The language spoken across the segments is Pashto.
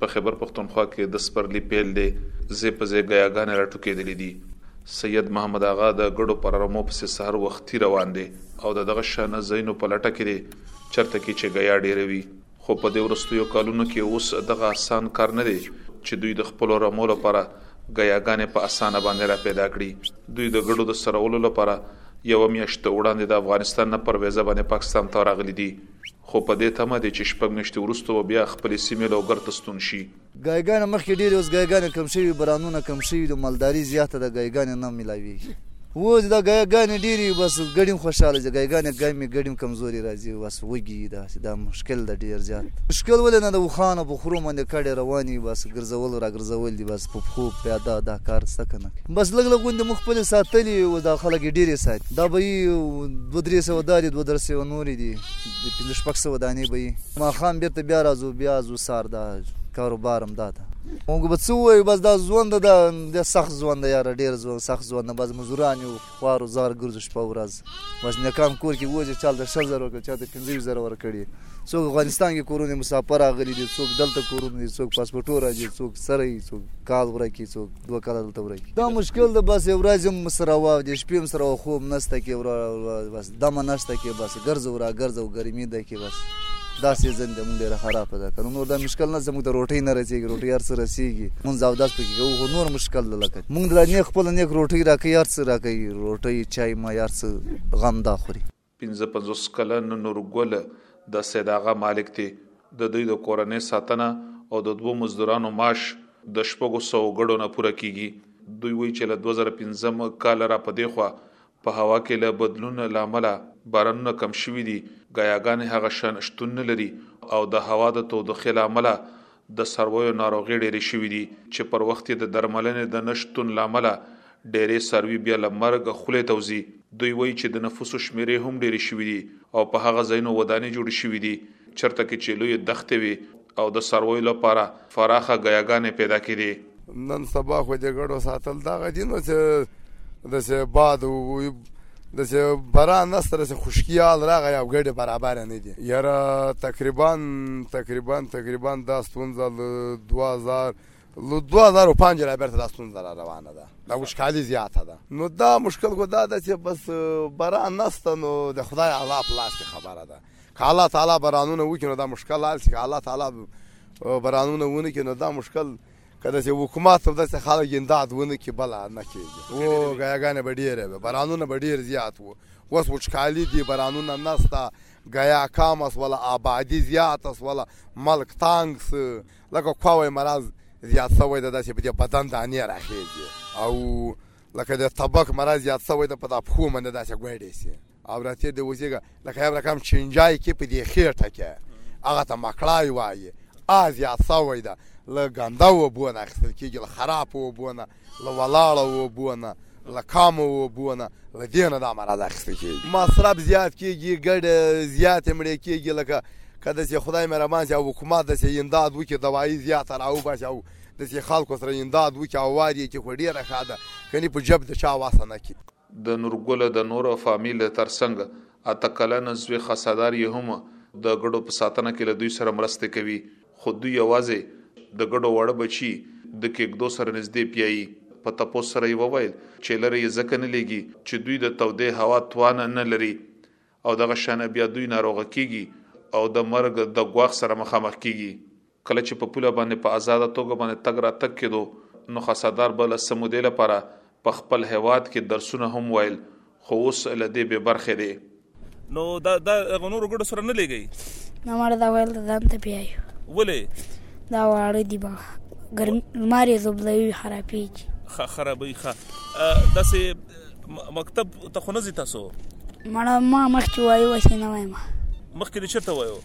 په خبر پښتونخوا کې د سپرلی پیل دی زی په زی غیاګان راټوکېدلې دي سید محمد اغا د ګډو پررمو په سحر وختي روان دي او د دغه شان زینو په لټه کې دي چرته کې چې غیا ډیروي خو په دې وروستیو کالونو کې اوس دغه اسان کار نه دی چې دوی د خپلو رمو لپاره ګیاګانې په اسانه باندې را پیدا کړي. دوی د ګډو د څرولو لپاره یوه میاشت وړاندې د افغانستان نه پر ویزه باندې پاکستان ته راغلي دي، خو په دې تمه دي چې شپږ میاشتې وروسته به بیا خپلې سیمې لوګر ته ستون شي. ګايګانې مخکې ډېرې اوس ګايګانې کم شوي برانونه کم شوي د مالداري زياته ده ګايګانې نه ملاويږي اوس دا ګايګانې ډېرې بس ګډیم خوشاله دي ګايګانې ګمې ګډیم کمزوري راځي بس وږي داسې دا مشکل ده ډېر زیات مشکل ولې نه د وخانو په خرو باندې کډې رواني بس ګرځول را ګرځول دي بس په پښو پیاده دا کار څه کنه بس لګ لګ غوندې مخ پلي ساتلي او دا خلک ډېرې ساتي دا به یې دوه درې سوه دا دي دوه درې سوه نورې دي د پنځه شپږ سوه دانې به یې ماښام بېرته بیا راځو بیا ځو سار دا کاروبار هم دا ده. مونږ به څه ووایو بس دا ژوند ده دا سخت ژوند ده یاره ډیر ژوند سخت ژوند ده بس مزدوران یو خوار و زار ګرځو شپه ورځ بس نیکان کور کې وځي چا ته شل زره ورکړي چا ته پنځه ویشت زره ورکړي څوک افغانستان کې کورونه مسافر راغلي دي څوک دلته کورونه دي څوک پاسپورټو راځي څوک سره یي څوک کال ورکي څوک دوه کاله دلته ورکي دا مشکل ده بس ورځ هم سره وه د شپې هم سره وه خوب نسته کې بس دمه نشته کې بس ګرځو را ګرځو ګرمي ده کې بس دا سیزن د مونږ ډیره خراب ده کنه نور دا مشکل نه زموږ د روټي نه رسیږي روټي هر څه رسیږي مونږ زاو داس پکې کوو خو نور مشکل ده لکه مونږ د نه خپل نه روټي راکې هر څه راکې روټي چای ما هر څه غم دا خوري 55 کلن نورګل د سیداغه مالک دی د دوی د کورنۍ ساتنه او د دوو مزدورانو معاش د شپږو سو غړو نه پوره کیږي دوی وایي چې له 2015 کال را پدې خو په هوا کې له بدلون له امله بارانونه کم شوي دي، ګیاګانې هغه شان شتون نه لري او د هوا د تودوخې له امله د څارویو ناروغې ډېرې شوي دي چې پر وخت یې د درملنې د نه شتون له امله ډېری څاروي بیا له مرګ خولې ته وځي. دوی وایي چې د نفوسو شمېرې هم ډېرې شوي دي او په هغه ځایونو ودانۍ جوړې شوي دي چرته کې چې لویې دښتې وې. او د څارویو لپاره فراخه ګیاګانې پیدا کړي. نن سبا خو د ګډو ساتل دغه دي نو چې داسې باد داسې بران نسته داسې خشکیال راغی او ګډې برابر نه دي یاره تقریبا تقریبا تقریبا دا ستونزه له دوه هزار له دوه هزار پنځه را بیرته دا ستونزه را روانه ده دا وچکالي زیاته ده نو دا مشکل خو دا ده چې بس بران نسته نو د خدای عذاب لاس کې خبره ده که الله تعالی برانونه وکړي نو دا مشکل حل شي که الله تعالی برانونه ونه کړي نو دا مشکل که داسې حکومت او داسې خلک امداد ونه کړي بله نه کېږي او ګیاګانې به ډېرې وي برانونه به ډېر زیات وو اوس وچکالي دي برانونه نسته ګیا کامه سوله آبادي زیاته سوله ملک تانګ سه لکه کوی مرض زیات سوی ده داسې په دې بدن دانې راخېږي او لکه د تبک مرض زیات سوی ده په دا پښو باندې داسې ګوډې شي او راتې د وزیګه لکه یو رقم چنجای کې په دې خېټه کې هغه ته مکړای وایي از یا سوی ده له ګنده اوبو نه اخیستل کېږي له خرابو اوبو نه له ولاړو اوبو نه له کامو اوبو نه له دې نه دا مرض اخیستل کېږي مصرف زیات کېږي ګډې زیاتې مړې کېږي لکه که داسې خدای مهربان شي او حکومت داسې امداد وکړي دوایي زیاته راوباسي او داسې خلکو سره امداد وکړي او وار یې کړي خو ډېره ښه ده کنې په جب د چا واسه نه کړي د نورګل د نور فامیل تر څنګ اته کلن زوی خاصادار یې هم د ګډو په ساتنه کې له دوی سره مرسته کوي خو دوی یوازې د ګډو واړه بچي د کېږدو سره نږدې پیایي په تپوس سره یې وویل چې لرې یې ځکه نه لیږي چې دوی د تودې هوا توان نه لري او دغه شان بیا دوی ناروغه کیږي او د مرګ د ګواښ سره مخامخ کیږي کله چې په پوله باندې په آزاده توګه باندې تګ را تک کېدو نو خسادار به له سمودې لپاره په خپل هواد کې درسونه هم ویل خو اوس له دې به برخې دی نو دا دا غنور ګډو سره نه لګي نو مړ دا ویل دا ځان ته پیایو ولې دا واړه دی با ګرم ماري زبلوي خرابېږي خرابې ښه داسې مکتب ته خو نه ځی تاسو مړه ما مخکې وایي وسې نه وایم مخکې دې چېرته وایو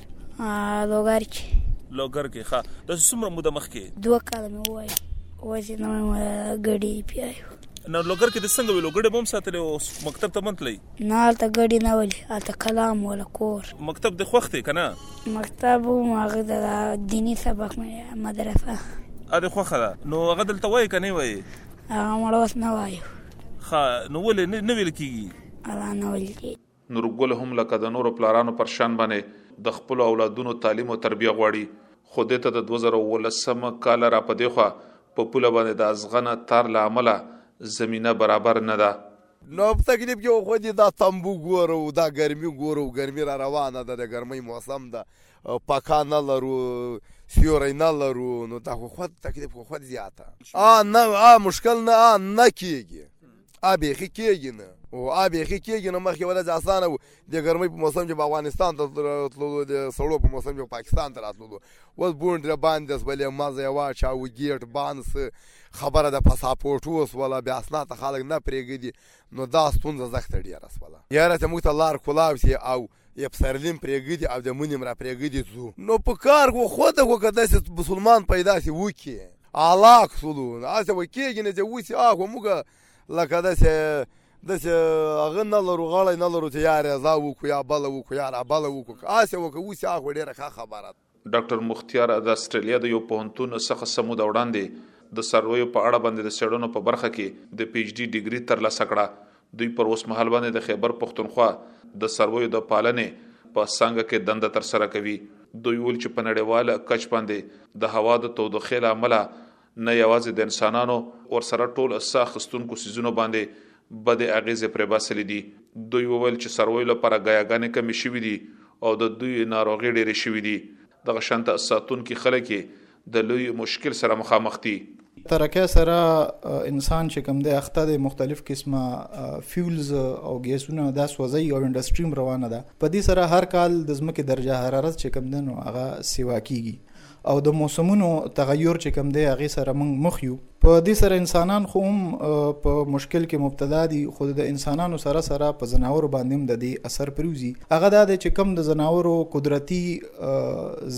لوګر کې لوګر کې ښه دا څومره موده مخکې دوه کاله مې وایي وسې نه وایم ګډي پیایو نو لوګر کې د څنګه ویلو ګډه بم ساتلې او مکتب ته منتلې نه هلته ګډي نه ولې هلته کلام ولا کور مکتب د خوښتې کنه مکتب ماغه د دینی سبق مې مدرسه ا د خوخه نو هغه دلته وای کني وای هغه مړ اوس نه وایو. ښه نو ولې نه ویل کیږي. ادا نه ویل کیږي. نورګل هم لکه د نورو پلارانو پر شان باندې د خپلو اولادونو تعلیم او تربیه غواړي خو ده ته د دوه زره او اوولس کال را په دیخوا په پوله باندې د ازغنه تار له امله زمینه برابر نه ده. نو په تکلیف کې وو خو دې دا تمبو ګورو دا ګرمي ګورو ګرمي را روانه ده د ګرمۍ موسم ده پکا نه لرو سیوری نه لرو نو دا خو خود تکلیف خو خود زیاته آ نه آ مشکل نه آ نه کیږي آ بیخي کیږي نه او آ بیخي کیږي نه مخکې ورځ اسانه وو د ګرمۍ په موسم کې په افغانستان ته تللو د سړو په موسم کې پاکستان ته راتللو اوس بونډ را باندې سولې مزه یې واچاوه ګیټ باند سه خبره د پاساپورټ وسوله بیا اسناد خلک نه پرېږدي نو دا ستونزه زښته ډیره سوله یاره چې موږ ته لار کلاو شي او یې پسرلیم پرېږدي او د منیم را پرېږدي ځو نو په کار خو خود خو که داسې مسلمان پیدا شي وکړي هلاک سولو هسې به کېږي نه چې اوس هغه موږ لکه داسې داسې هغه نه لرو غړی نه لرو چې یا رضا وکړو یا بله وکړو یا را بله وکړو هسې وکړو اوس هغه ډېره ښه خبره ده ډاکټر مختیار د استرالیا د یو پوهنتون څخه سموده وړاندې د سرویو په اړه باندې د سړونو په برخه کې د پی ایچ ډي ډیګري ترلاسه کړه دوی پر اوس مهال باندې د خیبر پښتونخوا د سرویو د پالنې په څنګه کې دنده تر سره کوي دوی ول چې په نړیواله کچ باندې د هوا د تودوخې لامل نه یوازې د انسانانو ورسره ټول ساه اخیستونکو سیزونو باندې بدې اغیزې پرې باسلې دي دوی وویل چې سرویو لپاره غیاګانې کمې شوې دي او د دوی ناروغي ډېرې شوې دي دغه شانته ساتونکي خلک د لوی مشکل سره مخامخ دي ترکه سره انسان چې کوم دی اخته د مختلف قسمه فیولز او ګیسونه د سوځي او انډستریم روانه ده په دې سره هر کال د زمکه درجه حرارت چې کوم دی نو هغه سیوا کیږي او د موسمونو تغیر چې کوم دی هغې سره موږ مخ یو په دې سره انسانان خو هم په مشکل کې مبتلا دي خو د انسانانو سره سره په ځناورو باندې هم د دې اثر پریوزي هغه دا دی چې کم د ځناورو قدرتي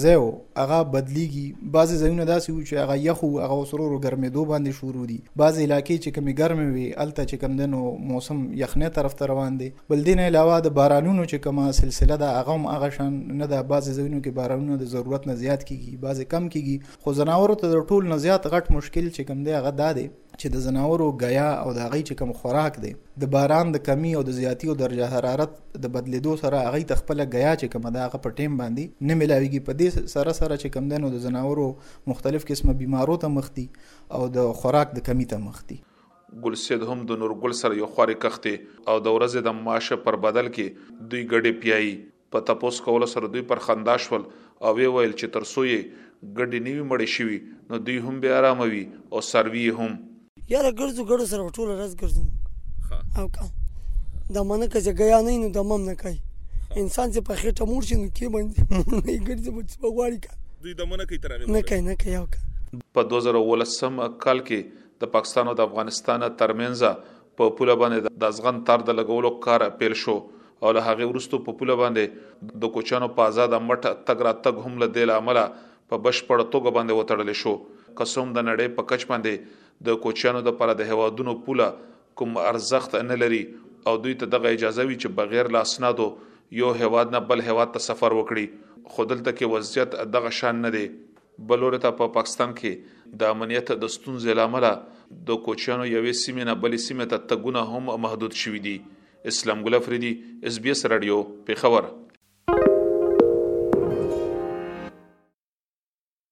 ځای و هغه بدلیږي بعضې ځایونه داسې وو چې هغه یخ وو هغه اوس ورو ګرمېدو باندې شروع دي بعضې علاقې چې کومې ګرمې وي هلته چې کوم دی نو موسم یخنۍ طرف ته روان دی بل دې نه علاوه د بارانونو چې کومه سلسله ده هغه هم هغه شان نه ده بعضې ځایونو کې بارانونه د ضرورت نه زیات کیږي بعضې کم کیږي خو ځناورو ته د ټول نه زیات غټ مشکل چې کوم دی هغه دا دی چې د ځناورو غیا او د هغې چې کوم خوراک دی د باران د کمی او د زیاتی او درجه حرارت د بدلیدو سره هغې ته خپله غیا چې کومه ده هغه په ټیم باندې نه ملاویږي په دې سره سره چې کوم دی نو د ځناورو مختلف قسمه بیمارو ته مخ دي او د خوراک د کمی ته مخ دي ګل سید هم د نورګل سره یو خوارې کښتې او د ورځې د معاشه پر بدل کې دوی ګډې پیایي. په تپوس کولو سره دوی پر خندا شول او وې ویل چې تر څو یې ګډې نه وي مړې شوي نو دوی هم بې ارامه وي او څاروي یې هم. یاره ګرځو ګډو سره خو ټوله ورځ ګرځو موږ او که د منه که جګیا نه نو د مم نه کوي انسان چې په خېټه مور شي نو کې باندې مور نه ګرځي په څه غواړي که دوی د منه کوي تر هغه نه کوي نه کوي او که په 2019 کال کې د پاکستان او د افغانستان ترمنځ په پوله باندې د ځغن تار د لګولو کار پیل شو او له هغه وروسته په پوله باندې د کوچانو په آزاد مټ تګ را تګ هم له دې لامل په بشپړ توګه باندې وتړل شو قسم د نړۍ په کچ باندې د کوچانو د پر د هوادونو پوله کوم ارزښت نه لري او دوی ته دغه اجازه وی چې بغیر لاسنادو یو هواد نه بل هواد ته سفر وکړي خو دلته کې وضعیت دغه شان نه دی بل لوري ته په پاکستان کې د امنیت د ستونزې لامل د کوچیانو یوې سیمې نه بلې سیمې ته تګونه هم محدود شوي دي اسلام ګل افریدي اس بي اس رادیو پیښور